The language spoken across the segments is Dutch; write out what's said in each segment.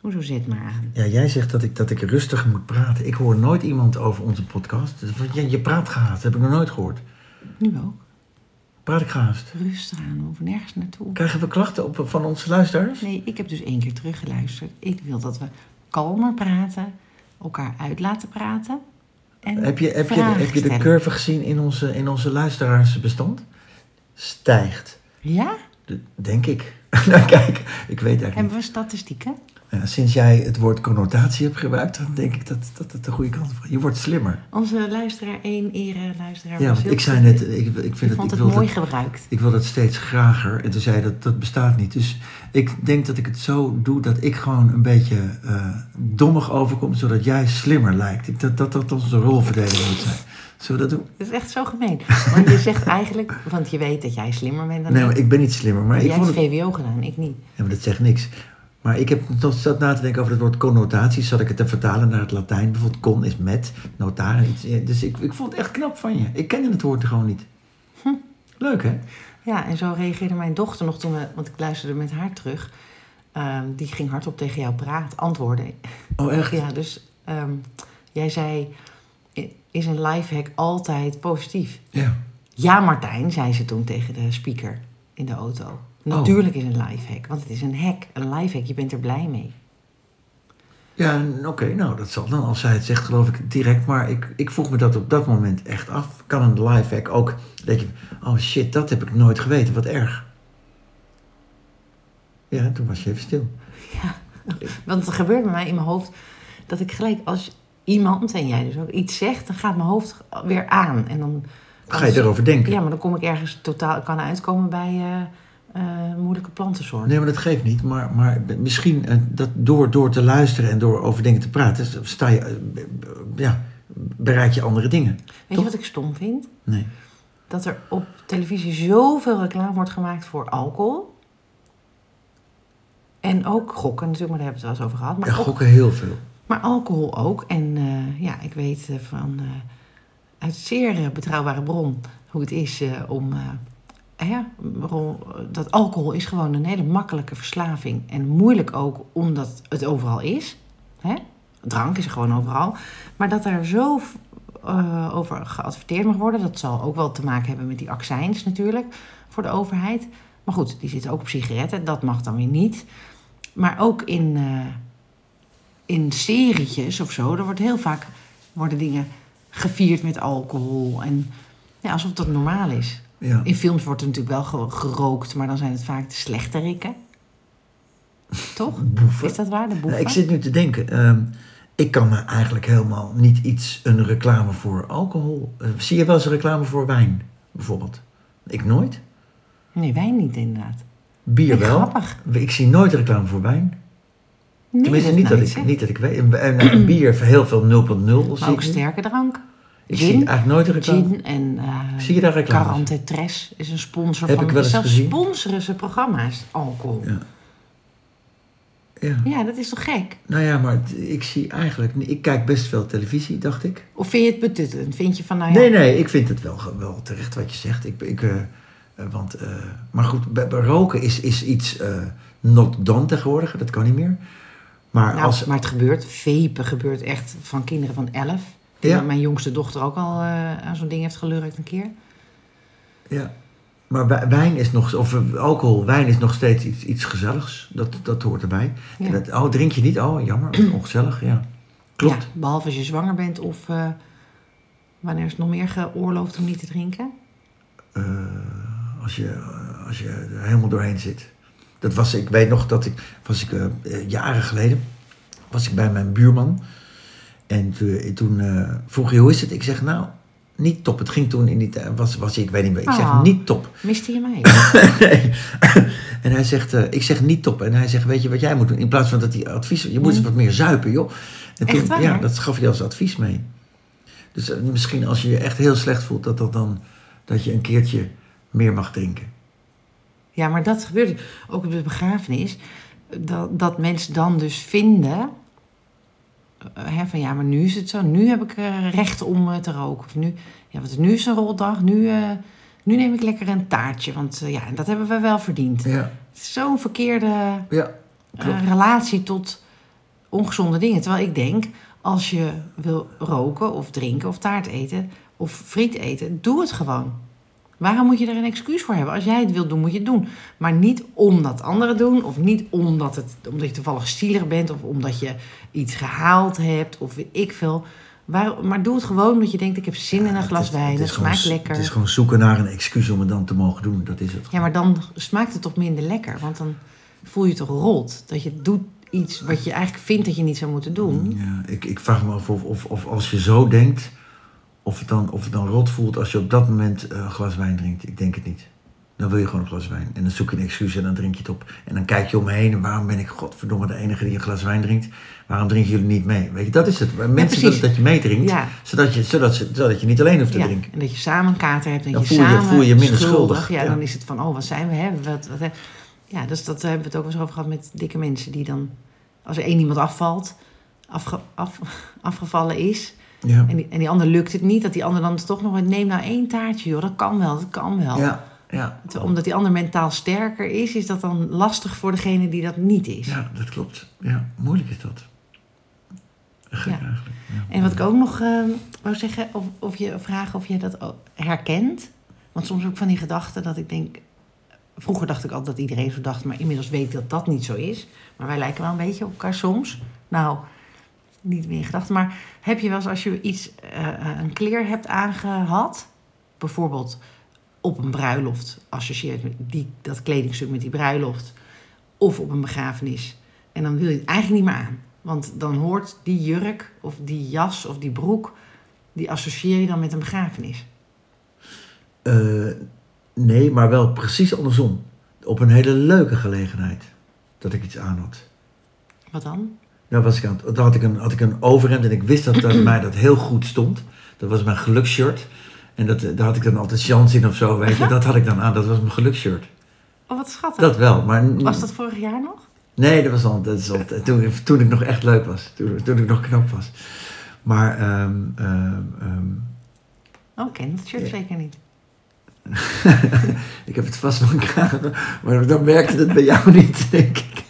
Hoezo zet maar aan? Ja, jij zegt dat ik, dat ik rustig moet praten. Ik hoor nooit iemand over onze podcast. Dus, Je, je praat gehaast, heb ik nog nooit gehoord. Nu ook. Praat ik gehaast? Rustig aan, we hoeven nergens naartoe. Krijgen we klachten op, van onze luisteraars? Nee, ik heb dus één keer teruggeluisterd. Ik wil dat we kalmer praten, elkaar uit laten praten. En Heb je, heb je, heb je de curve gezien in onze, in onze luisteraarsbestand? Stijgt. Ja? De- Denk ik. nou, kijk, ik weet eigenlijk Hebben we statistieken? Sinds jij het woord connotatie hebt gebruikt, dan denk ik dat, dat het de goede kant gaat. Je wordt slimmer. Onze luisteraar 1, ere luisteraar. Ja, want ik zei net, ik, ik vind Ik het, vond het mooi dat, gebruikt. ik wil dat steeds grager. En toen zei je dat dat bestaat niet. Dus ik denk dat ik het zo doe dat ik gewoon een beetje eh, dommig overkom, zodat jij slimmer lijkt. Ik, dat, dat dat onze rolverdeling moet zijn. Zullen we dat doen? Dat is echt zo gemeen. Want je zegt eigenlijk, want je weet dat jij slimmer bent dan Nee, ik. maar ik ben niet slimmer. Maar ik jij vond hebt het, VWO gedaan, ik niet. ja, maar dat zegt niks. Maar ik heb tot zat na te denken over het woord connotaties. Zat ik het te vertalen naar het Latijn. Bijvoorbeeld con is met, notare. Iets, eh, dus ik, ik vond het echt knap van je. Ik kende het woord gewoon niet. Hm. Leuk hè? Ja, en zo reageerde mijn dochter nog toen we, want ik luisterde met haar terug. Ehm, die ging hardop tegen jou praten, antwoorden. Oh echt? Ja, dus ehm, jij zei, "I- is een lifehack altijd positief? Ja. Ja, Martijn, zei ze toen tegen de speaker in de auto. Natuurlijk is een lifehack, want het is een hack, een lifehack. Je bent er blij mee. Ja, oké, nou dat zal dan. Als zij het zegt, geloof ik direct. Maar ik, ik vroeg me dat op dat moment echt af. Kan een lifehack ook, dat je, oh shit, dat heb ik nooit geweten, wat erg. Ja, toen was je even stil. Ja, want het gebeurt bij mij in mijn hoofd dat ik gelijk als iemand, en jij dus ook, iets zegt, dan gaat mijn hoofd weer aan. En dan Ga je erover denken? Ja, maar dan kom ik ergens totaal, kan uitkomen bij eh, moeilijke plantensoorten. Nee, maar dat geeft niet. Maar, maar misschien eh, dat door, door te luisteren en door over dingen te praten, sta je, eh, ja, bereik je andere dingen. Weet je wat ik stom vind? Nee. Dat er op televisie zoveel reclame wordt gemaakt voor alcohol. En ook gokken natuurlijk, maar daar hebben we het wel eens over gehad. Maar, Ja, ook- gokken heel veel. maar alcohol ook. En eh, ja, ik weet eh, van eh, uit zeer eh, betrouwbare bron hoe het is eh, om... eh, ja, waarom- dat alcohol is gewoon een hele makkelijke verslaving. En moeilijk ook omdat het overal is. Hè? Drank is gewoon overal. Maar dat er zo eh, over geadverteerd mag worden... dat zal ook wel te maken hebben met die accijns natuurlijk voor de overheid. Maar goed, die zitten ook op sigaretten. Dat mag dan weer niet. Maar ook in, eh, in serietjes of zo... er wordt heel vaak worden dingen gevierd met alcohol. En ja, alsof dat normaal is. Ja. In films wordt er natuurlijk wel ge- gerookt, maar dan zijn het vaak de slechterikken. Toch? Boeven. Is dat waar, de Nou, boeven? ik zit nu te denken. ehm, ik kan me eigenlijk helemaal niet iets, een reclame voor alcohol. eh, zie je wel eens een reclame voor wijn, bijvoorbeeld? Ik nooit. Nee, wijn niet inderdaad. Bier wel. grappig. Ik zie nooit reclame voor wijn. Nee, Tenminste, dat niet, dat ik, niet dat ik weet. En, en, nou, bier heel veel 0.0. zie Maar ook sterke drank. Ik Gin, zie eigenlijk nooit reclame. Gin en eh Zie je daar reclames? Carante Tres is een sponsor Heb van... ik wel eens zelfs gezien. sponsoren ze programma's alcohol. Ja. Ja. Ja. dat is toch gek? Nou ja, maar ik zie eigenlijk... Ik kijk best veel televisie, dacht ik. Of vind je het betuttelend? Vind je van, nou ja... Nee, nee, ik vind het wel, wel terecht wat je zegt. Ik, ik, eh, eh, want, maar goed, bij, bij roken is, is iets not done tegenwoordig. Dat kan niet meer. Maar Nou, als... maar het gebeurt. Vapen gebeurt echt van kinderen van 11. Denk Ja. dat mijn jongste dochter ook al eh, aan zo'n ding heeft gelurkt een keer. Ja. Maar wij- wijn is nog... Of eh, alcohol, wijn is nog steeds iets, iets gezelligs. Dat, dat hoort erbij. Ja. En dat, oh, drink je niet? Oh, jammer. Ongezellig, ja. Klopt. Ja, behalve als je zwanger bent of eh, wanneer is het nog meer geoorloofd om niet te drinken? Als, je, als je er helemaal doorheen zit. Dat was, ik weet nog dat ik, was ik jaren geleden, was ik bij mijn buurman. En toen, toen eh, vroeg hij, hoe is het? Ik zeg, nou, niet top. Het ging toen in die tijd, was, was ik weet niet meer. Ik zeg, Ah. niet top. Miste je mij? nee. En hij zegt, eh, ik zeg niet top. En hij zegt, weet je wat jij moet doen? In plaats van dat hij advies, je moet eens wat meer zuipen, joh. En Echt toen, waar? ja, dat gaf hij als advies mee. Dus eh, misschien als je je echt heel slecht voelt, dat, dat, dan, dat je een keertje meer mag drinken. Ja, maar dat gebeurt ook op de begrafenis. Dat, dat mensen dan dus vinden... eh, hè, van ja, maar nu is het zo. Nu heb ik eh, recht om eh, te roken. Of nu, ja, is nu is een roldag. Nu, nu neem ik lekker een taartje. Want eh, ja, dat hebben we wel verdiend. Ja, Zo'n verkeerde ja relatie tot ongezonde dingen. Terwijl ik denk, als je wil roken of drinken of taart eten of friet eten, doe het gewoon. Waarom moet je er een excuus voor hebben? Als jij het wilt doen, moet je het doen. Maar niet omdat anderen doen, of niet omdat, het, omdat je toevallig zielig bent, of omdat je iets gehaald hebt, of ik veel. Waar, maar doe het gewoon omdat je denkt, ik heb zin in een glas wijn, het het is gewoon- smaakt lekker. Het is gewoon zoeken naar een excuus om het dan te mogen doen. Dat is het. Ja, maar dan smaakt het toch minder lekker. Want dan voel je toch rot. Dat je doet iets wat je eigenlijk vindt dat je niet zou moeten doen. Ja, ik, ik vraag me af of, of, of als je zo denkt, of het, dan, of het dan rot voelt als je op dat moment eh, een glas wijn drinkt. Ik denk het niet. Dan wil je gewoon een glas wijn. En dan zoek je een excuus en dan drink je het op. En dan kijk je om me heen en waarom ben ik godverdomme de enige die een glas wijn drinkt? Waarom drinken jullie niet mee? Weet je, dat is het. Mensen willen dat je meedrinkt, Ja. zodat, je, zodat, ze, zodat je niet alleen hoeft te Ja, drinken. en dat je samen een kater hebt en Dan je voel je- samen voel je minder schuldig. Ja, Ja. dan is het van, oh, wat zijn we, hè? Wat, wat, hè? Ja, dus dat hebben we het ook wel eens over gehad met dikke mensen. Die dan, als er één iemand afvalt, afge, af, afgevallen is... Ja. En die, en die ander lukt het niet, dat die ander dan toch nog... Neem nou één taartje, joh, dat kan wel, dat kan wel. Ja, ja. Omdat die ander mentaal sterker is, is dat dan lastig voor degene die dat niet is. ja, dat klopt. Ja, moeilijk is dat. Gek Ja. eigenlijk. Ja. En wat ik ook nog eh, wou zeggen, of, of je vragen of je dat ook herkent. Want soms ik van die gedachten dat ik denk. Vroeger dacht ik altijd dat iedereen zo dacht, maar inmiddels weet ik dat dat niet zo is. Maar wij lijken wel een beetje op elkaar soms. Nou, niet meer in gedachten. Maar heb je wel eens als je iets, eh, eh, een kleer hebt aangehad, bijvoorbeeld op een bruiloft, associeert die, dat kledingstuk met die bruiloft, of op een begrafenis. En dan wil je het eigenlijk niet meer aan. Want dan hoort die jurk of die jas of die broek, die associeer je dan met een begrafenis. Eh, nee, maar wel precies andersom. Op een hele leuke gelegenheid dat ik iets aan had. Wat dan? Nou, was ik aan, het- dan had ik, een, had ik een overhemd en ik wist dat, dat mij dat heel goed stond. Dat was mijn geluksshirt. En dat, eh, daar had ik dan altijd chance in of zo, weet je. Dat had ik dan aan, dat was mijn geluksshirt. Oh, wat schattig. Dat wel, maar... Was dat vorig jaar nog? Nee, dat was al, dat is al toen, toen ik nog echt leuk was. Toen, toen ik nog knap was. Maar, ehm, Oh, ken dat shirt Ja. zeker niet. ik heb het vast nog gekregen, maar dan werkte het bij jou niet, denk ik.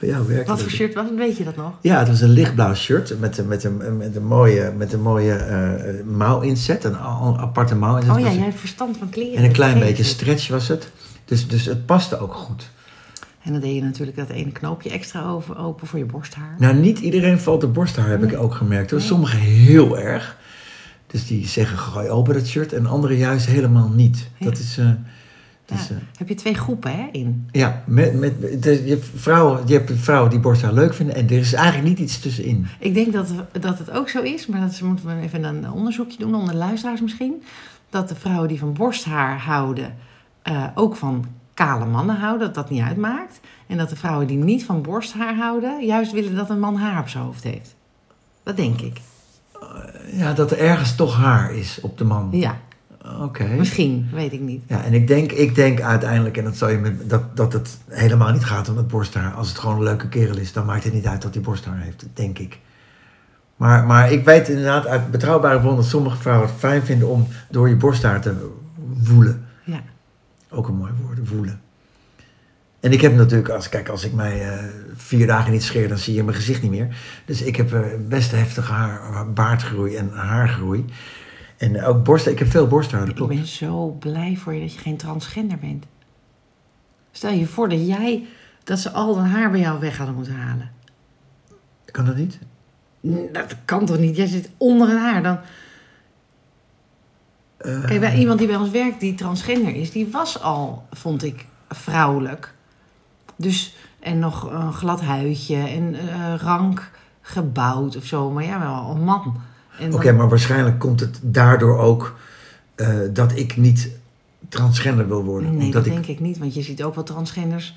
Bij jou werkte Wat voor shirt was het? Weet je dat nog? Ja, het was een lichtblauw shirt met, met, een, met een mooie, met een mooie eh, mouwinzet, een aparte mouwinzet. Oh ja, jij hebt verstand van kleren. En een klein beetje stretch was het. Dus, dus het paste ook goed. En dan deed je natuurlijk dat ene knoopje extra over, open voor je borsthaar. Nou, niet iedereen valt de borsthaar, heb ik ook gemerkt. Hoor. Sommigen heel erg. Dus die zeggen, gooi open dat shirt. En anderen juist helemaal niet. Ja. Dat is... eh, dus, Ja. eh, Heb je twee groepen hè, in? ja, met, met, dus je, hebt vrouwen, je hebt vrouwen die borsthaar leuk vinden. En er is eigenlijk niet iets tussenin. Ik denk dat, dat het ook zo is, maar dat moeten we even een onderzoekje doen onder de luisteraars misschien. Dat de vrouwen die van borsthaar houden, eh, ook van kale mannen houden, dat dat niet uitmaakt. En dat de vrouwen die niet van borsthaar houden, juist willen dat een man haar op zijn hoofd heeft. Dat denk ik. Ja, dat er ergens toch haar is op de man. Ja, Oké. misschien, weet ik niet. Ja, en ik denk, ik denk uiteindelijk, en dat, zou je met, dat, dat het helemaal niet gaat om het borsthaar. Als het gewoon een leuke kerel is, dan maakt het niet uit dat hij borsthaar heeft, denk ik. Maar, maar ik weet inderdaad uit betrouwbare bronnen dat sommige vrouwen het fijn vinden om door je borsthaar te woelen. Ja. Ook een mooi woord, woelen. En ik heb natuurlijk, als, kijk, als ik mij eh, vier dagen niet scheer, dan zie je mijn gezicht niet meer. Dus ik heb eh, best heftige haar, baardgroei en haargroei. En ook borsten, ik heb veel borsthaar, dat Ik ben zo blij voor je dat je geen transgender bent. Stel je voor dat jij, dat ze al dat haar bij jou weg hadden moeten halen. Kan dat niet? Dat kan toch niet? Jij zit onder een haar. Dan... Eh, Kijk, bij iemand die bij ons werkt die transgender is, die was al, vond ik, vrouwelijk. Dus, en nog een glad huidje en eh, rank gebouwd of zo. Maar ja, wel een man. Oké, maar waarschijnlijk komt het daardoor ook eh, dat ik niet transgender wil worden. Nee, dat ik, denk ik niet. Want je ziet ook wel transgenders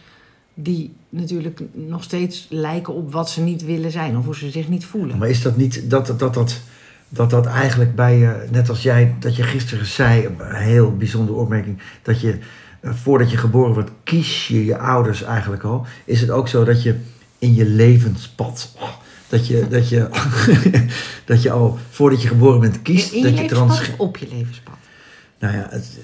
die natuurlijk nog steeds lijken op wat ze niet willen zijn. Of hoe ze zich niet voelen. Maar is dat niet dat dat, dat, dat, dat, dat eigenlijk bij je, net als jij, dat je gisteren zei, een heel bijzondere opmerking, dat je eh, voordat je geboren wordt, kies je je ouders eigenlijk al. Is het ook zo dat je in je levenspad, oh, dat je, dat je, dat je al voordat je geboren bent kiest, in je dat je levenspad trans... of op je levenspad? Nou ja, het,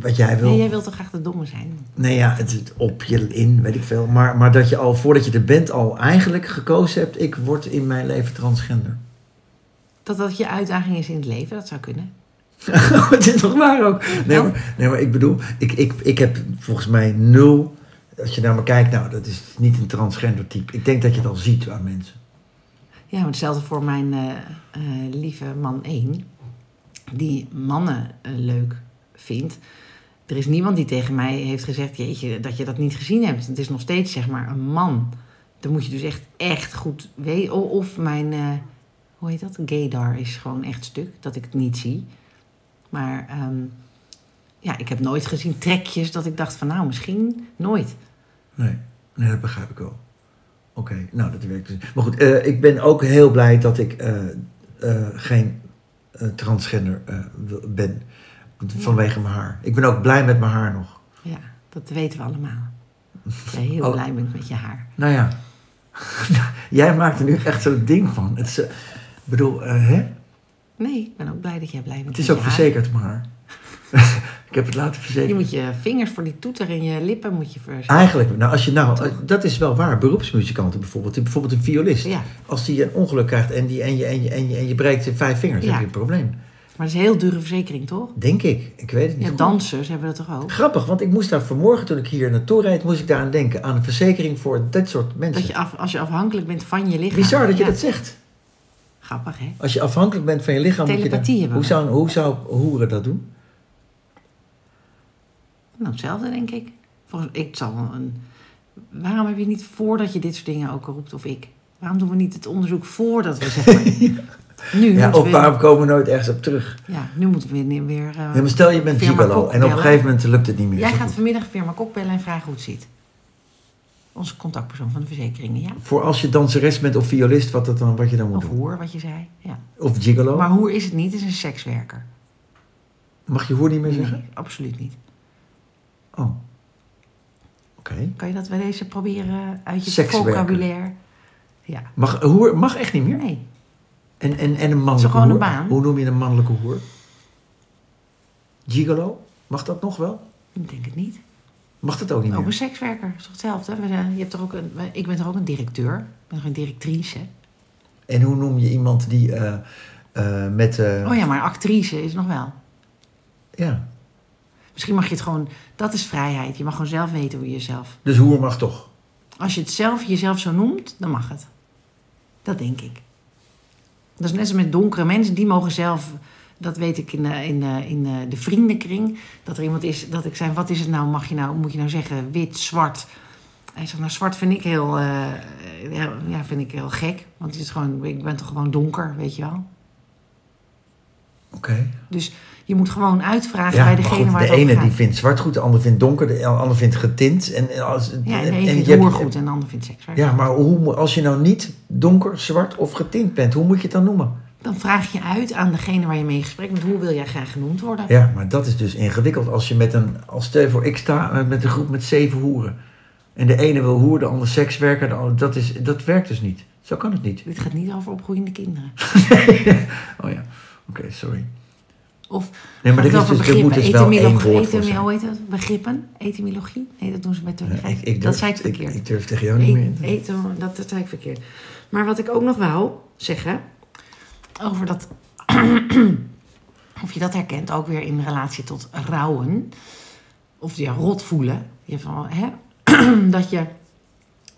wat jij wil. Nee, jij wilt toch graag de domme zijn? Nee, ja, het op je in, weet ik veel. Maar, maar dat je al, voordat je er bent, al eigenlijk gekozen hebt... ik word in mijn leven transgender. Dat dat je uitdaging is in het leven, dat zou kunnen. het is toch waar ook? Nee, maar, nee, maar ik bedoel, ik, ik, ik heb volgens mij nul... Als je naar me kijkt, nou, dat is niet een transgender type. Ik denk dat je het al ziet aan mensen. Ja, hetzelfde voor mijn eh, eh, lieve man 1, die mannen eh, leuk vindt. Er is niemand die tegen mij heeft gezegd, jeetje, dat je dat niet gezien hebt. Het is nog steeds zeg maar een man. Dan moet je dus echt, echt goed weten. Of mijn, hoe heet dat? Gaydar is gewoon echt stuk, dat ik het niet zie. Maar ehm, ja, ik heb nooit gezien trekjes dat ik dacht van nou, misschien nooit. Nee, nee dat begrijp ik wel. Oké, nou, dat werkt dus. Maar goed, eh, ik ben ook heel blij dat ik eh, eh, geen transgender ben. Vanwege mijn haar. Ik ben ook blij met mijn haar nog. Ja, dat weten we allemaal. Dat je heel Alle- blij bent met je haar. Nou ja, jij maakt er nu echt zo'n ding van. Het is, ik bedoel, hè? Nee, ik ben ook blij dat jij blij bent Het is met ook je verzekerd, mijn haar. ik heb het laten Je verzekeren. moet je vingers voor die toeter en je lippen moet je verzekeren. Eigenlijk, nou, als je nou, eh, dat is wel waar. Beroepsmuzikanten bijvoorbeeld, bijvoorbeeld een violist. Ja, Als die een ongeluk krijgt en, die, en, je, en, je, en, je, en je breekt vijf vingers, Ja. heb je een probleem. maar dat is een heel dure verzekering, toch? Denk ik. Ik weet het niet. Ja, dansers hebben dat toch ook? Grappig, want ik moest daar vanmorgen, toen ik hier naartoe reed, moest ik daar aan denken. Aan een verzekering voor dit soort mensen. Dat je af, als je afhankelijk bent van je lichaam. Bizar dat je Ja, dat zegt. Grappig, hè? Als je afhankelijk bent van je lichaam, moet je dan, hebben hoe, zou, hoe zou hoeren dat doen? Nou, hetzelfde, denk ik. Volgens, ik zal een... Waarom heb je niet voordat je dit soort dingen ook roept, of ik? Waarom doen we niet het onderzoek voordat we zeg maar... Nu Ja, of we... waarom komen we nooit ergens op terug? Ja, nu moeten we weer... weer eh, Ja, maar stel je bent gigolo en op een gegeven moment lukt het niet meer. Jij gaat goed. vanmiddag firma Kok bellen en vragen hoe het zit. Onze contactpersoon van de verzekeringen, ja. Voor als je danseres bent of violist, wat, dat dan, wat je dan moet Of doen. hoer, wat je zei. Ja. Of gigolo. Maar hoer is het niet, het is een sekswerker. Mag je hoer niet meer zeggen? Absoluut niet. Oh. Oké. Kan je dat bij deze proberen uit je Sekswerker. vocabulaire? Ja. Mag, hoer mag echt niet meer? Nee. En, en, en een mannelijke gewoon hoer? een baan. Hoe noem je een mannelijke hoer? Gigolo? Mag dat nog wel? Ik denk het niet. Mag dat ook niet Ook een meer? sekswerker, is toch hetzelfde? Je hebt toch ook een, ik ben toch ook een directeur? Ik ben toch een directrice? En hoe noem je iemand die eh, eh, met... eh, Oh ja, maar actrice is nog wel. ja. Misschien mag je het gewoon... Dat is vrijheid. Je mag gewoon zelf weten hoe je jezelf... Dus hoer mag toch? Als je het zelf jezelf zo noemt, dan mag het. Dat denk ik. Dat is net als met donkere mensen. Die mogen zelf... Dat weet ik in, in, in de vriendenkring. Dat er iemand is... Dat ik zei, wat is het nou? Mag je nou... Moet je nou zeggen wit, zwart? Hij zegt, nou zwart vind ik heel... eh, ja, vind ik heel gek. Want het is gewoon... Ik ben toch gewoon donker, weet je wel? Oké. Dus je moet gewoon uitvragen Ja, bij degene goed, waar de het over ene gaat. die vindt zwart goed, de ander vindt donker, de ander vindt getint. En, als, Ja, en de en een je vindt hoer goed en de ander vindt seks. Ja, maar hoe, als je nou niet donker, zwart of getint bent, hoe moet je het dan noemen? Dan vraag je uit aan degene waar je mee in gesprek bent. Hoe wil jij graag genoemd worden? Ja, maar dat is dus ingewikkeld. Als je met een, als stel voor, ik sta eh, met een groep met zeven hoeren. En de ene wil hoer, de ander sekswerker, de ander, dat, is, dat werkt dus niet. Zo kan het niet. Dit gaat niet over opgroeiende kinderen. Oh ja, oké, sorry. Of Nee, maar er, het is dus, er moet dus wel één woord voor etym- zijn. Hoe heet dat? Begrippen? Etymologie? Nee, dat doen ze met Ja, ik, ik Dat zei ik verkeerd. ik durf tegen jou niet meer. in te- E- etym- dat, dat zei ik verkeerd. Maar wat ik ook nog wou zeggen... Over dat... of je dat herkent, ook weer in relatie tot rouwen. Of je rot voelen. Je van, hè? dat, je,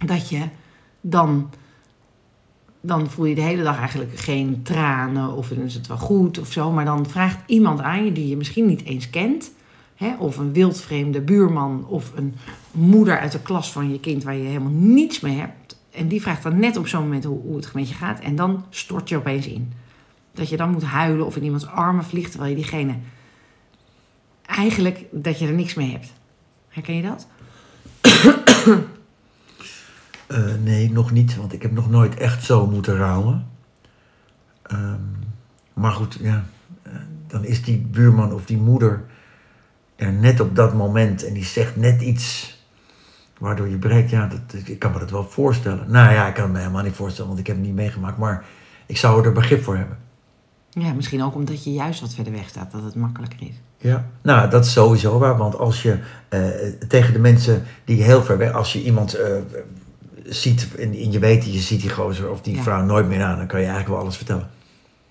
dat je dan... Dan voel je de hele dag eigenlijk geen tranen of is het wel goed of zo. Maar dan vraagt iemand aan je die je misschien niet eens kent. Hè, of een wildvreemde buurman of een moeder uit de klas van je kind waar je helemaal niets mee hebt. En die vraagt dan net op zo'n moment hoe, hoe het met je gaat. En dan stort je opeens in. Dat je dan moet huilen of in iemands armen vliegt terwijl je diegene eigenlijk dat je er niks mee hebt. Herken je dat? Eh, nee, nog niet, want ik heb nog nooit echt zo moeten rouwen. Ehm, maar goed, ja, eh, dan is die buurman of die moeder er net op dat moment en die zegt net iets waardoor je breekt. Ja, dat, ik kan me dat wel voorstellen. Nou ja, ik kan het me helemaal niet voorstellen, want ik heb het niet meegemaakt, maar ik zou er begrip voor hebben. Ja, misschien ook omdat je juist wat verder weg staat, dat het makkelijker is. Ja, nou, dat is sowieso waar. Want als je eh, tegen de mensen die heel ver weg... Als je iemand ziet en, je weet, je ziet die gozer of die Ja. vrouw nooit meer aan... dan kan je eigenlijk wel alles vertellen.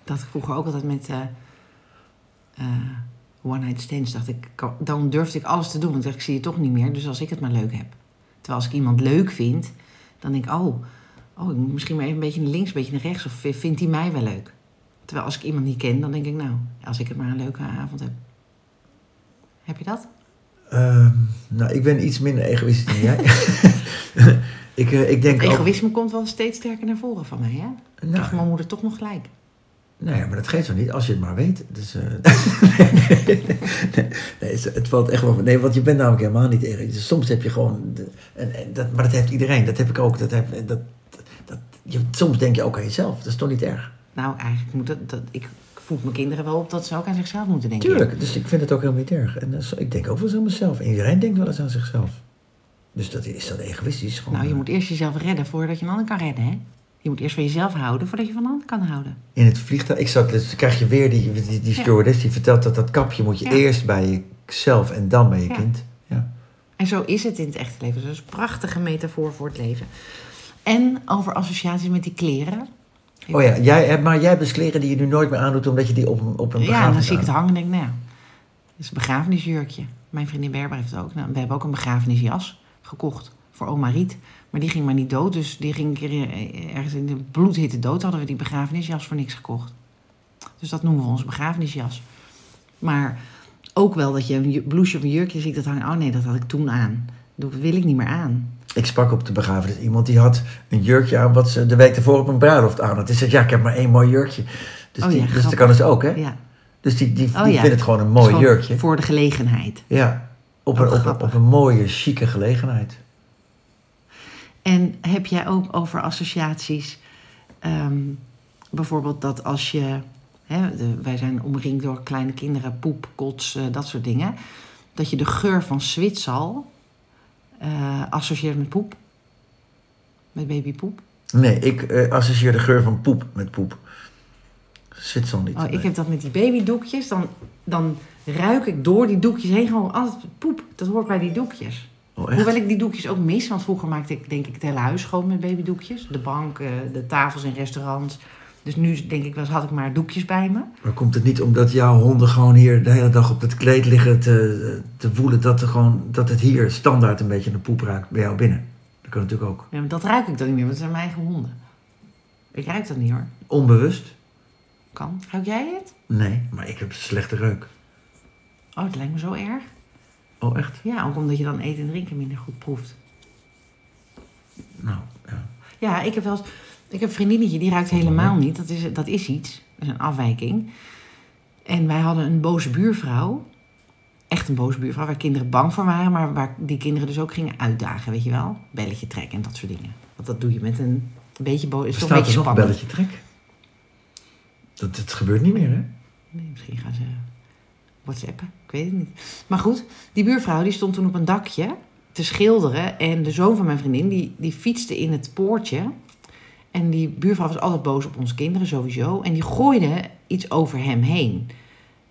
Dat ik vroeger ook altijd met eh, eh, one night stands dacht ik, dan durfde ik alles te doen. Want ik zie je toch niet meer, dus als ik het maar leuk heb. Terwijl als ik iemand leuk vind, dan denk ik, oh, oh ik moet misschien maar even een beetje naar links, een beetje naar rechts. Of vindt hij mij wel leuk? Terwijl als ik iemand niet ken, dan denk ik, nou, als ik het maar een leuke avond heb. Heb je dat? Ehm, nou, ik ben iets minder egoïstisch dan jij. ik, eh, ik denk ook... Egoïsme komt wel steeds sterker naar voren van mij, hè? Nou, dacht mijn moeder toch nog gelijk. Nee, maar dat geeft zo niet, als je het maar weet. Dus, eh, nee, nee, het- het valt echt wel. Nee, want je bent namelijk helemaal niet erg. Dus soms heb je gewoon. de- en, en dat, maar dat heeft iedereen. Dat heb ik ook. Dat heb, dat, dat, je, soms denk je ook aan jezelf. Dat is toch niet erg? Nou, eigenlijk moet dat, dat ik voed mijn kinderen wel op dat ze ook aan zichzelf moeten denken. Tuurlijk. Dus ik vind het ook helemaal niet erg. En eh, ik denk ook wel eens aan mezelf. En iedereen denkt wel eens aan zichzelf. Dus dat is dat egoïstisch. Gewoon, Nou, je eh, moet eerst jezelf redden voordat je een ander kan redden, hè? Je moet eerst van jezelf houden voordat je van een ander kan houden. In het vliegtuig. Dus dan krijg je weer die, die, die Ja. stewardess die vertelt dat dat kapje moet je Ja. eerst bij jezelf en dan bij je Ja. kind. Ja. En zo is het in het echte leven. Dus dat is een prachtige metafoor voor het leven. En over associaties met die kleren. Oh ja, jij, hebt- maar jij hebt dus kleren die je nu nooit meer aandoet omdat je die op een, op een Ja, begrafenis dan zie ik het hangen en denk nou, ja, dat is een begrafenisjurkje. Mijn vriendin Berber heeft het ook. Nou, we hebben ook een begrafenisjas gekocht voor oma Riet. Maar die ging maar niet dood, dus die ging een keer eh, ergens in de bloedhitte dood. Hadden we die begrafenisjas voor niks gekocht. Dus dat noemen we onze begrafenisjas. Maar ook wel dat je een blouseje of een jurkje ziet dat hangen. Oh nee, dat had ik toen aan. Dat wil ik niet meer aan. Ik sprak op de begrafenis iemand die had een jurkje aan wat ze de week ervoor op een bruiloft aan had. Die zei, ja, ik heb maar één mooi jurkje. Dus, Oh die, ja, dus dat kan dus ook, hè? Ja. Dus die, die, Oh die ja. vindt het gewoon een mooi Gewoon jurkje. Voor de gelegenheid. Ja, op Oh, een, op, een, op een mooie, chique gelegenheid. En heb jij ook over associaties, ehm, bijvoorbeeld dat als je, hè, de- wij zijn omringd door kleine kinderen, poep, kots, eh, dat soort dingen, dat je de geur van Zwitsal eh associeert met poep? Met babypoep? Nee, ik eh, associeer de geur van poep met poep. Zwitsal niet. Oh, ik heb dat met die babydoekjes, dan, dan ruik ik door die doekjes heen gewoon altijd poep. Dat hoort bij die doekjes. Oh? Hoewel ik die doekjes ook mis, want vroeger maakte ik denk ik het hele huis schoon met babydoekjes. De bank, eh, de tafels in restaurants. Dus nu denk ik wel eens had ik maar doekjes bij me. Maar komt het niet omdat jouw honden gewoon hier de hele dag op het kleed liggen te, te voelen dat, er gewoon, dat het hier standaard een beetje naar poep raakt bij jou binnen? Dat kan natuurlijk ook. Ja, maar dat ruik ik dan niet meer, want het zijn mijn eigen honden. Ik ruik dat niet hoor. Onbewust? Kan. Ruik jij het? Nee, maar ik heb slechte reuk. Oh, het lijkt me zo erg. Oh, echt? Ja, ook omdat je dan eten en drinken minder goed proeft. Nou, ja. Ja, ik heb wel eens... Ik heb een vriendinnetje, die ruikt helemaal niet. Dat is, dat is iets. Dat is een afwijking. En wij hadden een boze buurvrouw. Echt een boze buurvrouw, waar kinderen bang voor waren. Maar waar die kinderen dus ook gingen uitdagen, weet je wel. Belletje trekken en dat soort dingen. Want dat doe je met een beetje boos. Is toch een beetje spannend. belletje trek? Dat, het gebeurt niet meer, hè? Nee, misschien gaan ze whatsappen. Ik weet het niet. Maar goed, die buurvrouw die stond toen op een dakje te schilderen. En de zoon van mijn vriendin die, die fietste in het poortje. En die buurvrouw was altijd boos op onze kinderen sowieso. En die gooide iets over hem heen.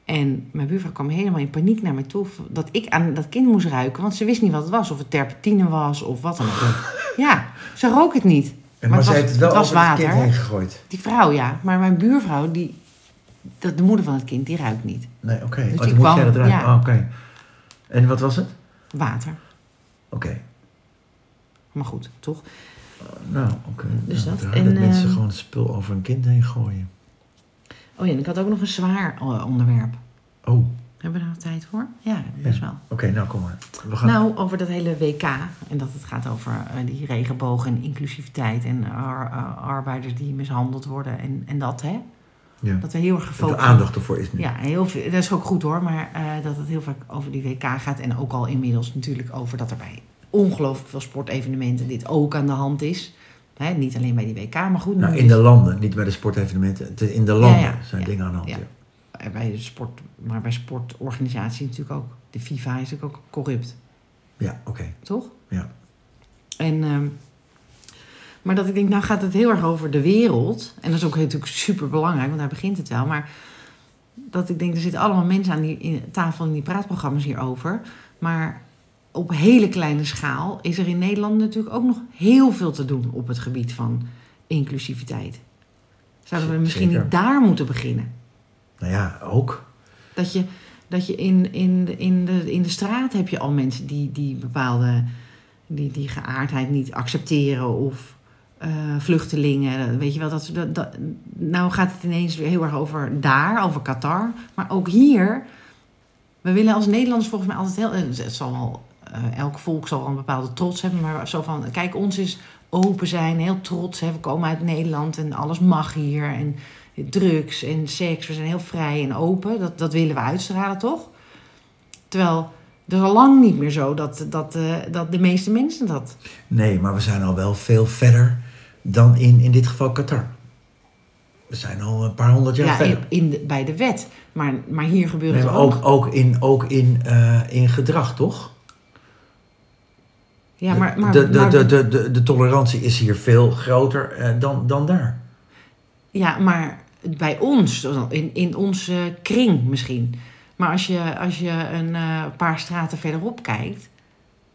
En mijn buurvrouw kwam helemaal in paniek naar me toe. Dat ik aan dat kind moest ruiken. Want ze wist niet wat het was. Of het terpentine was of wat dan ook. Ja, ze rook het niet. En, Maar ze heeft het wel het was over het water. kind heen gegooid. Die vrouw ja. Maar mijn buurvrouw, die, de, de moeder van het kind, die ruikt niet. Nee, oké. Dus Oh, kwam- jij dat ruiken. ja. Oh, oké. En wat was het? Water. Oké. Maar goed, toch? Nou, oké. Dus Nou, dat. En, dat mensen ehm, gewoon het spul over een kind heen gooien. Oh ja, en ik had ook nog een zwaar eh, onderwerp. Oh, Hebben we daar nog tijd voor? Ja, best wel. oké, nou kom maar. We gaan... Nou, over dat hele WK. En dat het gaat over eh, die regenboog en inclusiviteit. En ar- eh, arbeiders die mishandeld worden. En, en dat, hè? ja. Dat we heel erg gefocust er aandacht ervoor is nu. Ja, heel veel, dat is ook goed hoor. Maar eh, dat het heel vaak over die WK gaat. En ook al inmiddels natuurlijk over dat er bij ongelooflijk veel sportevenementen dit ook aan de hand is. Hè, niet alleen bij die WK, maar goed. Nou, in de landen, niet bij de sportevenementen. In de landen ja, zijn dingen aan de hand. ja. Bij de sport, maar bij sportorganisaties natuurlijk ook. De FIFA is natuurlijk ook corrupt, Ja, oké. toch? Ja. En, ehm, Maar dat ik denk, nou gaat het heel erg over de wereld. En dat is ook natuurlijk super belangrijk, want daar begint het wel. Maar dat ik denk, er zitten allemaal mensen aan die in, tafel in die praatprogramma's hierover. Maar op hele kleine schaal is er in Nederland natuurlijk ook nog heel veel te doen op het gebied van inclusiviteit. Zouden we misschien zeker. niet daar moeten beginnen? Nou ja, ook. Dat je, dat je in, in, de, in, de, in de straat heb je al mensen die, die bepaalde die, die geaardheid niet accepteren of eh, vluchtelingen. Weet je wel, dat, dat, dat- nou gaat het ineens weer heel erg over daar, over Qatar. Maar ook hier, we willen als Nederlanders volgens mij altijd heel. eh, Het zal eh, elk volk zal wel een bepaalde trots hebben, maar zo van, kijk, ons is open zijn, heel trots. Hè, we komen uit Nederland en alles mag hier. En drugs en seks, we zijn heel vrij en open. Dat, dat willen we uitstralen, toch? Terwijl het is al lang niet meer zo dat, dat, eh, dat de meeste mensen dat. Nee, maar we zijn al wel veel verder dan in, in dit geval Qatar. We zijn al een paar honderd jaar Ja, verder. in, de- bij de wet. Maar, maar hier gebeurt Nee, het ook. ook, ook, in, ook in, eh, in gedrag, toch? Ja, maar, maar, de, de, maar- de, de, de, de tolerantie is hier veel groter eh, dan, dan daar. ja, maar bij ons, in, in onze kring misschien. Maar als je, als je een eh, paar straten verderop kijkt.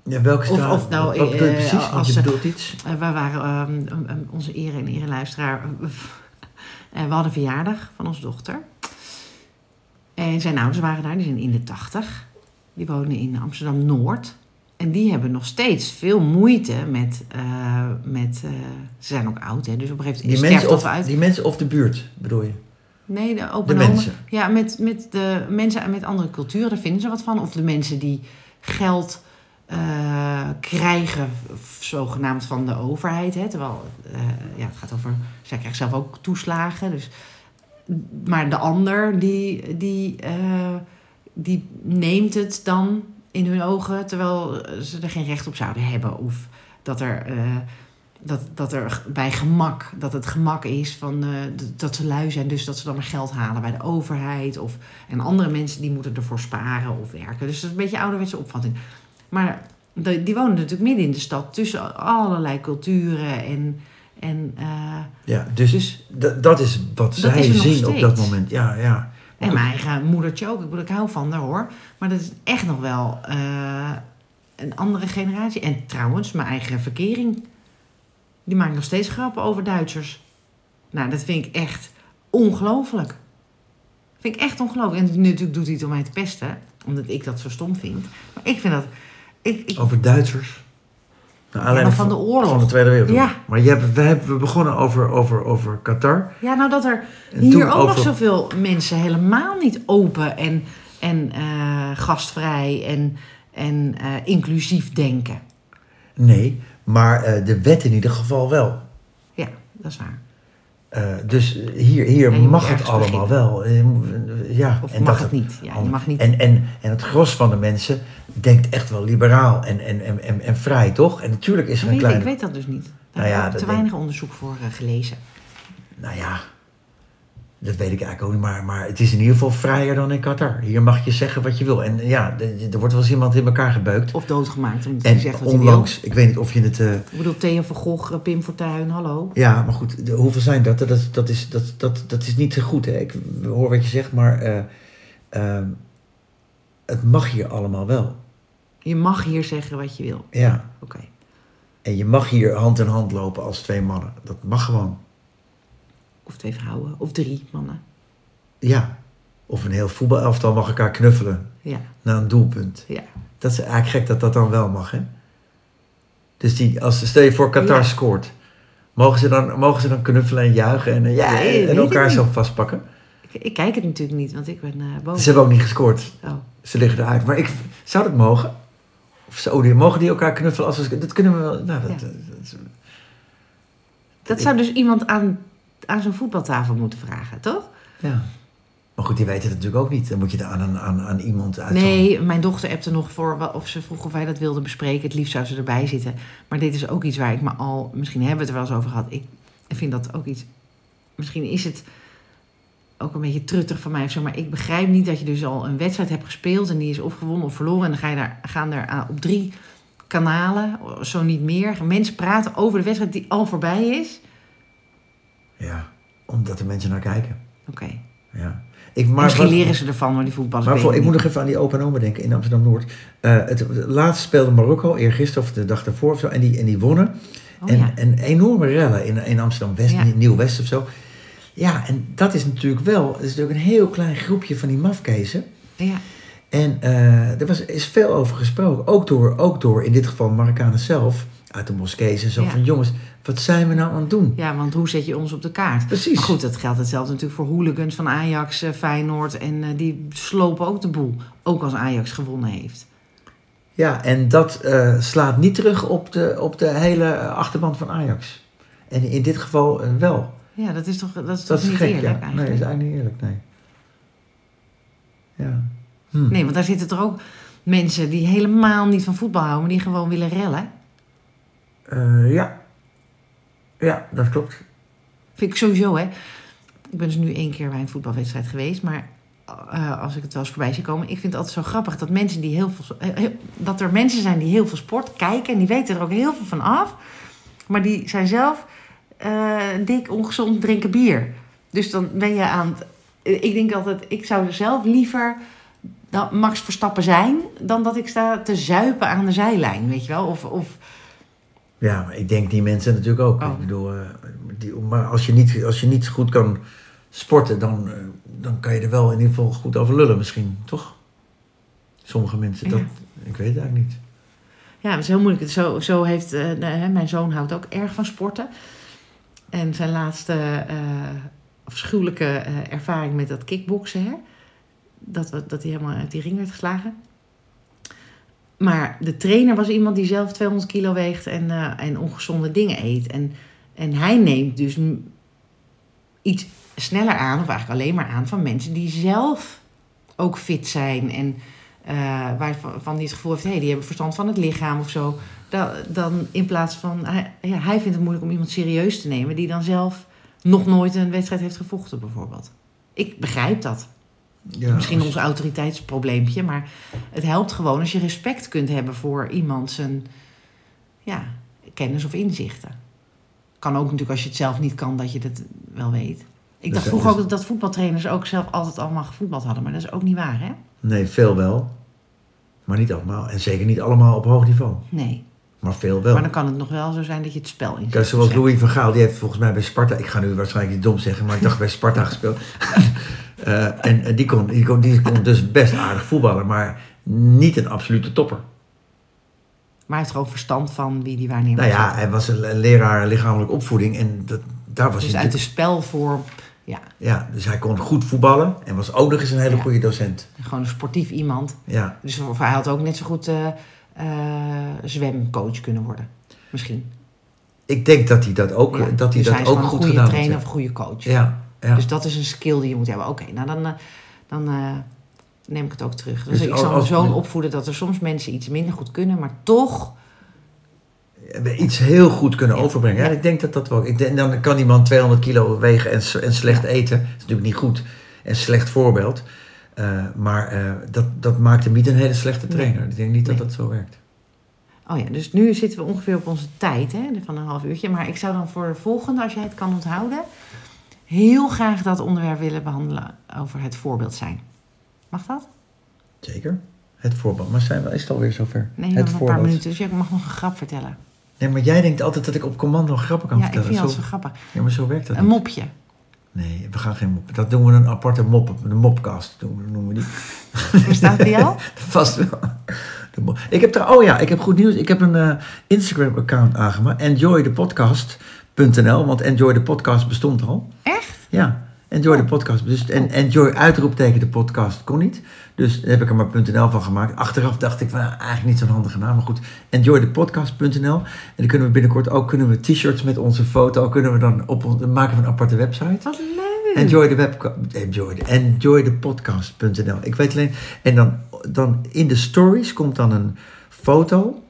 Ja, welke straat? of nou, Wat bedoel je eh, precies? Want als je bedoelt iets. eh, we waren ehm, um, um, onze ere en ereluisteraar. eh, we hadden verjaardag van onze dochter. En zijn ouders waren daar, die zijn in de tachtig. Die wonen in Amsterdam Noord. En die hebben nog steeds veel moeite met. eh, met eh, ze zijn ook oud, hè, dus op een gegeven Die moment mensen, sterft of, uit. die mensen of de buurt, bedoel je? Nee, de De open mensen. Ja, met, met de mensen met andere culturen, daar vinden ze wat van. Of de mensen die geld eh, krijgen, zogenaamd van de overheid. Hè? Terwijl, ja, het gaat over, zij krijgt zelf ook toeslagen. Dus, maar de ander, die, die, die neemt het dan in hun ogen, terwijl ze er geen recht op zouden hebben. Of dat er... eh, dat, dat er bij gemak, dat het gemak is van, eh, dat ze lui zijn, dus dat ze dan maar geld halen bij de overheid. Of, en andere mensen die moeten ervoor sparen of werken. Dus dat is een beetje een ouderwetse opvatting. Maar die wonen natuurlijk midden in de stad tussen allerlei culturen en. en eh, Ja, dus, Dus- dat is wat zij zien op dat moment. Ja, ja. En mijn eigen moedertje ook. Ik bedoel, ik hou van haar hoor. Maar dat is echt nog wel eh, een andere generatie. En trouwens, mijn eigen verkering. Die maakt nog steeds grappen over Duitsers. Nou, dat vind ik echt ongelooflijk. Vind ik echt ongelooflijk. En natuurlijk doet hij het om mij te pesten. Omdat ik dat zo stom vind. Maar ik vind dat... Ik, ik, Over Duitsers. Nou, Ja, van de oorlog. Van de Tweede Wereldoorlog. Ja. Maar je hebt, we hebben begonnen over, over, over Qatar. ja, nou dat er En hier ook over... nog zoveel mensen helemaal niet open en, en eh, gastvrij en, en eh, inclusief denken. Nee, maar eh, de wet in ieder geval wel. Ja, dat is waar. Eh, dus hier, hier Ja, mag het allemaal beginnen. wel. Ja, Of en mag dat het niet? Ja, je mag niet. En, en, en het gros van de mensen denkt echt wel liberaal en, en, en, en, en vrij, toch? En natuurlijk is er een weet, kleine... Ik weet dat dus niet. Daar Nou ja, heb ik te denk- weinig onderzoek voor eh, gelezen. Nou ja, dat weet ik eigenlijk ook niet. Maar, maar het is in ieder geval vrijer dan in Qatar. Hier mag je zeggen wat je wil. En ja, er wordt wel eens iemand in elkaar gebeukt. Of doodgemaakt, omdat hij En zegt wat hij wil. onlangs, ik weet niet of je het... eh, Ik bedoel, Theo van Gogh, Pim Fortuyn, hallo. ja, maar goed, de- hoeveel zijn dat? Dat, dat, dat, is, dat, dat, dat is niet goed. Hè? Ik hoor wat je zegt, maar eh, ehm, het mag hier allemaal wel. Je mag hier zeggen wat je wil. Ja. Oké. En je mag hier hand in hand lopen als twee mannen. Dat mag gewoon. Of twee vrouwen, of drie mannen. Ja. Of een heel voetbalelftal mag elkaar knuffelen Ja, na een doelpunt. ja. Dat is eigenlijk gek dat dat dan wel mag, hè? Dus die, als stel je voor Qatar Ja. scoort, mogen ze, dan, mogen ze dan knuffelen en juichen en, eh, ja, Nee, en elkaar zo vastpakken? Ik, ik kijk het natuurlijk niet, want ik ben eh boven. Ze hebben ook niet gescoord. Oh. Ze liggen eruit. Maar ik, zou dat mogen? Of mogen die elkaar knuffelen? Als we, dat kunnen we wel. Nou, dat, Ja. dat- dat- Dat zou dus iemand aan, aan zo'n voetbaltafel moeten vragen, toch? ja. Maar goed, die weten het natuurlijk ook niet. Dan moet je het aan, aan, aan, iemand uit. Nee, mijn dochter appte nog voor of ze vroeg of wij dat wilden bespreken. Het liefst zou ze erbij zitten. Maar dit is ook iets waar ik me al... Misschien hebben we het er wel eens over gehad. Ik vind dat ook iets... Misschien is het ook een beetje truttig van mij of zo. Maar ik begrijp niet dat je dus al een wedstrijd hebt gespeeld... en die is of gewonnen of verloren. En dan ga je daar, gaan er aan- op drie kanalen, zo niet meer. Mensen praten over de wedstrijd die al voorbij is. Ja, omdat er mensen naar kijken. Oké. Ja. Ik, Maar Misschien wat- leren ze ervan, maar die voetballers. Maar voor, ik moet nog even aan die open en oma denken in Amsterdam-Noord. Eh het, laatst speelde Marokko, eergisteren of de dag daarvoor of zo. En die, en die wonnen. Oh, en, ja. en enorme rellen in, in Amsterdam-West, Ja. Nieuw-West of zo. Ja, en dat is natuurlijk wel... Het is natuurlijk een heel klein groepje van die mafkezen. ja. En eh, er was, is veel over gesproken. Ook door, ook door, in dit geval, Marokkanen zelf. Uit de moskees en zo. Ja. Van jongens, wat zijn we nou aan het doen? ja, want hoe zet je ons op de kaart? Precies. Maar goed, dat geldt hetzelfde natuurlijk voor hooligans van Ajax, eh, Feyenoord. En eh, die slopen ook de boel. Ook als Ajax gewonnen heeft. Ja, en dat eh, slaat niet terug op de, op de hele achterband van Ajax. En in dit geval wel. Ja, dat is toch, dat is Dat toch is niet gek, eerlijk ja. Nee, eigenlijk? dat is eigenlijk niet eerlijk, nee. Ja. Hm. Nee, want daar zitten toch ook mensen die helemaal niet van voetbal houden, maar die gewoon willen rellen. Ja. Ja, dat klopt. Vind ik sowieso, hè. Ik ben dus nu één keer bij een voetbalwedstrijd geweest, maar eh, als ik het wel eens voorbij zie komen, ik vind het altijd zo grappig dat mensen die heel veel, eh, dat er mensen zijn die heel veel sport kijken en die weten er ook heel veel van af, maar die zijn zelf eh, dik ongezond drinken bier. Dus dan ben je aan het, ik denk altijd, ik zou zelf liever Max Verstappen zijn dan dat ik sta te zuipen aan de zijlijn, weet je wel, of, of Ja, maar ik denk die mensen natuurlijk ook. Oh. Ik bedoel, eh, die, maar als je, niet, als je niet goed kan sporten, dan, eh, dan kan je er wel in ieder geval goed over lullen misschien, toch? Sommige mensen, dat, Ja. ik weet het eigenlijk niet. Ja, het is heel moeilijk. Zo, zo heeft eh, mijn zoon houdt ook erg van sporten. En zijn laatste eh, afschuwelijke ervaring met dat kickboksen, hè? Dat, dat hij helemaal uit die ring werd geslagen. Maar de trainer was iemand die zelf 200 kilo weegt en, eh, en ongezonde dingen eet. En, en hij neemt dus iets sneller aan, of eigenlijk alleen maar aan, van mensen die zelf ook fit zijn. En eh waarvan die het gevoel heeft, hey, die hebben verstand van het lichaam of zo. Dan, in plaats van, hij, hij vindt het moeilijk om iemand serieus te nemen die dan zelf nog nooit een wedstrijd heeft gevochten, bijvoorbeeld. Ik begrijp dat. Ja, Misschien ons autoriteitsprobleempje, maar het helpt gewoon als je respect kunt hebben voor iemand zijn ja, kennis of inzichten. Kan ook natuurlijk als je het zelf niet kan, dat je het wel weet. Ik Dus dacht dat vroeger ook dat voetbaltrainers ook zelf altijd allemaal gevoetbald hadden, maar dat is ook niet waar, hè? Nee, veel wel. Maar niet allemaal. En zeker niet allemaal op hoog niveau. Nee. Maar veel wel. Maar dan kan het nog wel zo zijn dat je het spel in Kijk, zoals Louis van Gaal, die heeft volgens mij bij Sparta... Ik ga nu waarschijnlijk niet dom zeggen, maar ik dacht bij Sparta gespeeld. Eh, en en die, kon, die, kon, die kon dus best aardig voetballen, maar niet een absolute topper. Maar hij heeft gewoon verstand van wie die waarneemt. Nou ja, hij was een leraar lichamelijke opvoeding en dat, daar was Dus hij uit de spelvorm, ja, Ja, dus hij kon goed voetballen en was ook nog eens een hele Ja. goede docent. gewoon een sportief iemand. Ja, Dus of hij had ook net zo goed eh, eh, zwemcoach kunnen worden. Misschien. ik denk dat hij dat ook, Ja, dat hij dus dat is ook goed een goede gedaan trainer heeft. of goede coach. Ja, ja. Dus dat is een skill die je moet hebben. Oké, nou dan, eh, dan eh, neem ik het ook terug. Dus, Dus ik zal mijn zoon opvoeden dat er soms mensen iets minder goed kunnen, maar toch. iets heel goed kunnen Ja. overbrengen. Ja, ik denk dat dat wel. Ik denk, dan kan die man 200 kilo wegen en, en slecht eten. Dat is natuurlijk niet goed. En slecht voorbeeld. Eh, maar dat, dat maakt hem niet een hele slechte Nee. trainer. Ik denk niet dat dat zo werkt. Oh ja, dus nu zitten we ongeveer op onze tijd hè, van een half uurtje. Maar ik zou dan voor de volgende, als jij het kan onthouden, heel graag dat onderwerp willen behandelen over het voorbeeld zijn. Mag dat? Zeker. Het voorbeeld. Maar zijn we, is het alweer zover? Nee, het nog een paar minuten. Dus jij mag nog een grap vertellen. Nee, maar jij denkt altijd dat ik op commando grappen kan ja, ik vertellen. vind dat Zo- grappig. ja, maar zo werkt dat Een niet. mopje. Nee, we gaan geen mop. Dat doen we een aparte mop. Een mopcast noemen we die. Bestaat bij jou? Vast wel. De Ik heb er, oh ja, ik heb goed nieuws. Ik heb een eh, Instagram-account aangemaakt. Enjoythepodcast.nl. Want Enjoy the Podcast bestond al. Echt? Ja, Enjoy the Podcast. Dus, en Enjoy uitroepteken de podcast kon niet. Dus heb ik er maar .nl van gemaakt. Achteraf dacht ik, van, nou, eigenlijk niet zo'n handige naam. Maar goed, enjoythepodcast.nl. En dan kunnen we binnenkort ook kunnen we t-shirts met onze foto. Kunnen we dan op maken we een aparte website. Wat leuk. Enjoy the web, enjoy the, enjoy the podcast.nl. Ik weet alleen, en dan, dan in de stories komt dan een foto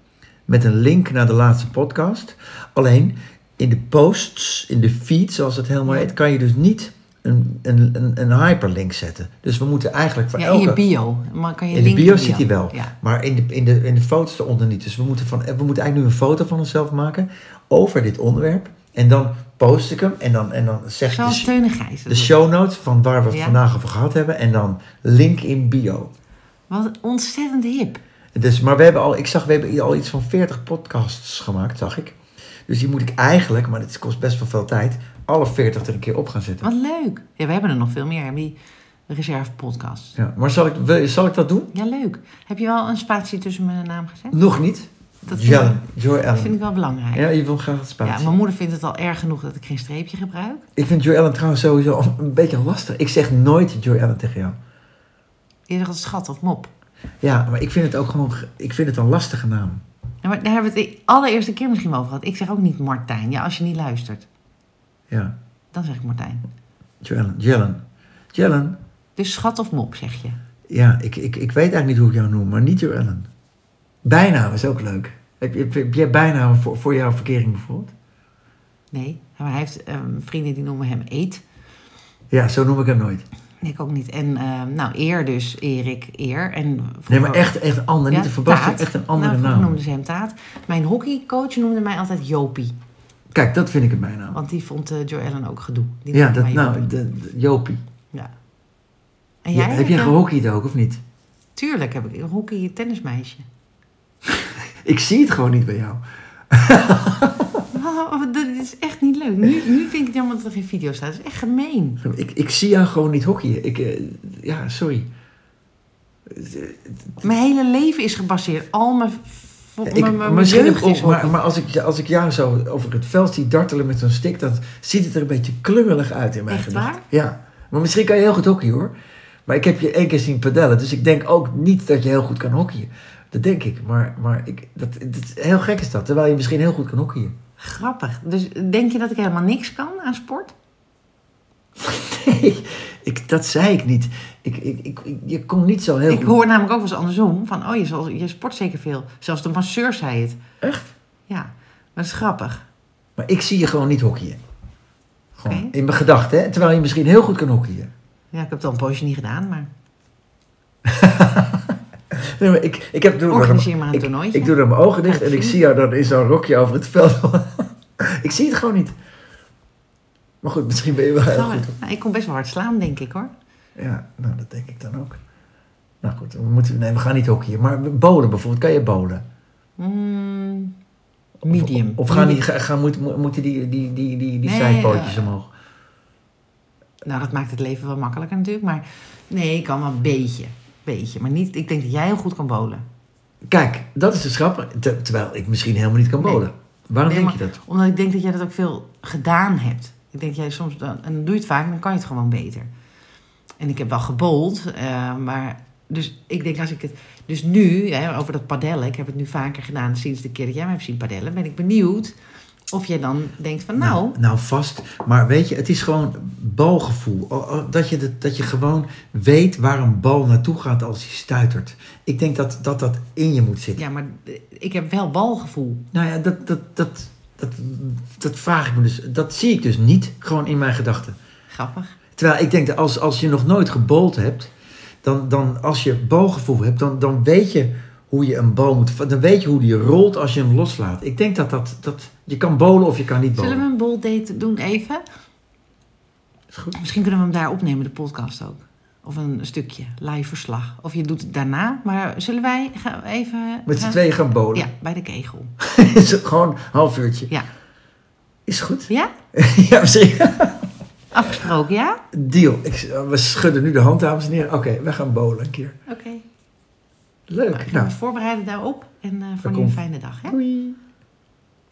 met een link naar de laatste podcast. Alleen in de posts, in de feed, zoals het helemaal heet, kan je dus niet een, een, een, een hyperlink zetten. Dus we moeten eigenlijk voor Ja, in je elke... bio. Maar kan je In de bio zit hij wel. Ja. Maar in de, in, de, in de foto's eronder niet. Dus we moeten, van, we moeten eigenlijk nu een foto van onszelf maken over dit onderwerp. En dan post ik hem en dan, en dan zeg ik Zoals de, de show notes van waar we het Ja. vandaag over gehad hebben. En dan link in bio. Wat ontzettend hip. Dus, maar we hebben al, ik zag, we hebben al iets van 40 podcasts gemaakt, zag ik. Dus die moet ik eigenlijk, maar het kost best wel veel tijd, alle 40 er een keer op gaan zetten. Wat leuk. Ja, we hebben er nog veel meer. Die reserve podcast. Ja, maar zal ik, zal ik dat doen? Ja, leuk. Heb je wel een spatie tussen mijn naam gezet? Nog niet. Dat vind, Jellen, Joy dat vind ik wel belangrijk. Ja, je wil graag het Ja, spatie. mijn moeder vindt het al erg genoeg dat ik geen streepje gebruik. Ik vind Joy Allen trouwens sowieso een beetje lastig. Ik zeg nooit Joy Allen tegen jou. Je zegt schat of mop. Ja, maar ik vind het ook gewoon, ik vind het een lastige naam. Maar daar hebben we het de allereerste keer misschien wel over gehad. Ik zeg ook niet Martijn. Ja, als je niet luistert, Ja, dan zeg ik Martijn. Joy Allen. Jellen. Jellen. Dus schat of mop, zeg je. Ja, ik, ik, ik weet eigenlijk niet hoe ik jou noem, maar niet Joy Allen. Bijnaam is ook leuk. Heb, je- heb, heb jij bijnamen voor, voor jouw verkering bijvoorbeeld? Nee, maar hij heeft ehm, vrienden die noemen hem Eet. Ja, zo noem ik hem nooit. Ik ook niet. En ehm, nou, Eer dus, Erik, Eer. En Nee, maar echt, echt ander. Ja, niet verbastering, Taat. echt een andere nou, naam. noemden ze hem Taat. Mijn hockeycoach noemde mij altijd Jopie. Kijk, dat vind ik een bijnaam. Want die vond uh, Joe Ellen ook gedoe. Die Ja, noemde dat, nou, Jopie. de, de- Jopie. Ja. En Ja, jij? heb jij gehockeyd ook, of niet? Tuurlijk heb ik een hockey tennismeisje. Ik zie het gewoon niet bij jou. Oh, dat is echt niet leuk. Nu, nu vind ik het jammer dat er geen video staat. Dat is echt gemeen. Ik, ik zie jou gewoon niet hockeyen. Ik, eh, ja, sorry. Mijn hele leven is gebaseerd. Al mijn, vo- Ik, mijn, mijn, mijn misschien jeugd ik is ook, maar, hockey. maar als, ik, als ik jou zo over het veld zie dartelen met zo'n stick, dan ziet het er een beetje klungelig uit in mijn Echt gedachten. waar? Ja. Maar misschien kan je heel goed hockeyen hoor. Maar ik heb je één keer zien padellen, dus ik denk ook niet dat je heel goed kan hockeyen. Dat denk ik. Maar, maar ik, dat, dat, heel gek is dat, terwijl je misschien heel goed kan hockeyen. Grappig. Dus denk je dat ik helemaal niks kan aan sport? Nee, ik, dat zei ik niet. Ik, ik, ik, je kon niet zo heel Ik goed. hoor namelijk ook wel eens andersom. Van, oh, je, zal, je sport zeker veel. Zelfs de masseur zei het. Echt? Ja, maar dat is grappig. Maar ik zie je gewoon niet hockeyen. Gewoon in mijn gedachten, terwijl je misschien heel goed kan hockeyen. Ja, ik heb het al een poosje niet gedaan, maar Nee, maar ik, ik heb doe organiseer maar een ik, toernooitje. ik doe dan mijn ogen dicht en ik zie. jou dan in zo'n rokje over het veld. ik zie het gewoon niet. Maar goed, misschien ben je wel heel goed. Nou, ik kon best wel hard slaan, denk ik hoor. Ja, nou dat denk ik dan ook. Nou goed, we, moeten, nee, we gaan niet hockeyen. Maar bowlen bijvoorbeeld, kan je bowlen? Mm, medium. Of, of gaan, die, Medium. gaan, gaan- moeten, moeten die, die, die, die, die Nee, zijpootjes eh, omhoog? Nou, dat maakt het leven wel makkelijker natuurlijk. Maar nee, ik kan wel een beetje. Beetje. Maar niet, ik denk dat jij heel goed kan bowlen. Kijk, dat is grappig. Ter- terwijl ik misschien helemaal niet kan Nee. bowlen. Waarom Nee, denk je dat? Omdat ik denk dat jij dat ook veel gedaan hebt. Ik denk dat jij soms, dan, en dan doe je het vaak, dan kan je het gewoon beter. En ik heb wel gebold, eh, maar dus ik denk als ik het, dus nu, over dat padellen, ik heb het nu vaker gedaan sinds de keer dat jij me hebt zien padellen, ben ik benieuwd of jij dan denkt van nou, Nou, vast. Maar weet je, het is gewoon balgevoel. Dat je, de- dat je gewoon weet waar een bal naartoe gaat als hij stuitert. Ik denk dat dat, dat in je moet zitten. ja, maar ik heb wel balgevoel. Nou ja, dat, dat, dat, dat, dat vraag ik me dus. Dat zie ik dus niet gewoon in mijn gedachten. Grappig. Terwijl ik denk dat als, als je nog nooit gebold hebt, dan, dan als je balgevoel hebt, dan, dan weet je hoe je een bal moet. Dan weet je hoe die rolt als je hem loslaat. Ik denk dat dat. dat je kan bowlen of je kan niet bowlen. Zullen we een bol date doen even? Is goed. Misschien kunnen we hem daar opnemen, de podcast ook. Of een stukje, live verslag. Of je doet het daarna. Maar zullen wij gaan even... Met z'n tweeën gaan bowlen. Ja, bij de kegel. is het gewoon een half uurtje. Ja. Is goed. Ja? ja, misschien. Afgesproken, ja? Deal. Ik, we schudden nu de hand, dames en heren. Oké, we gaan bowlen een keer. Oké. Leuk. Nou, Nou, voorbereiden daarop. En eh voor nu een fijne dag, hè? doei.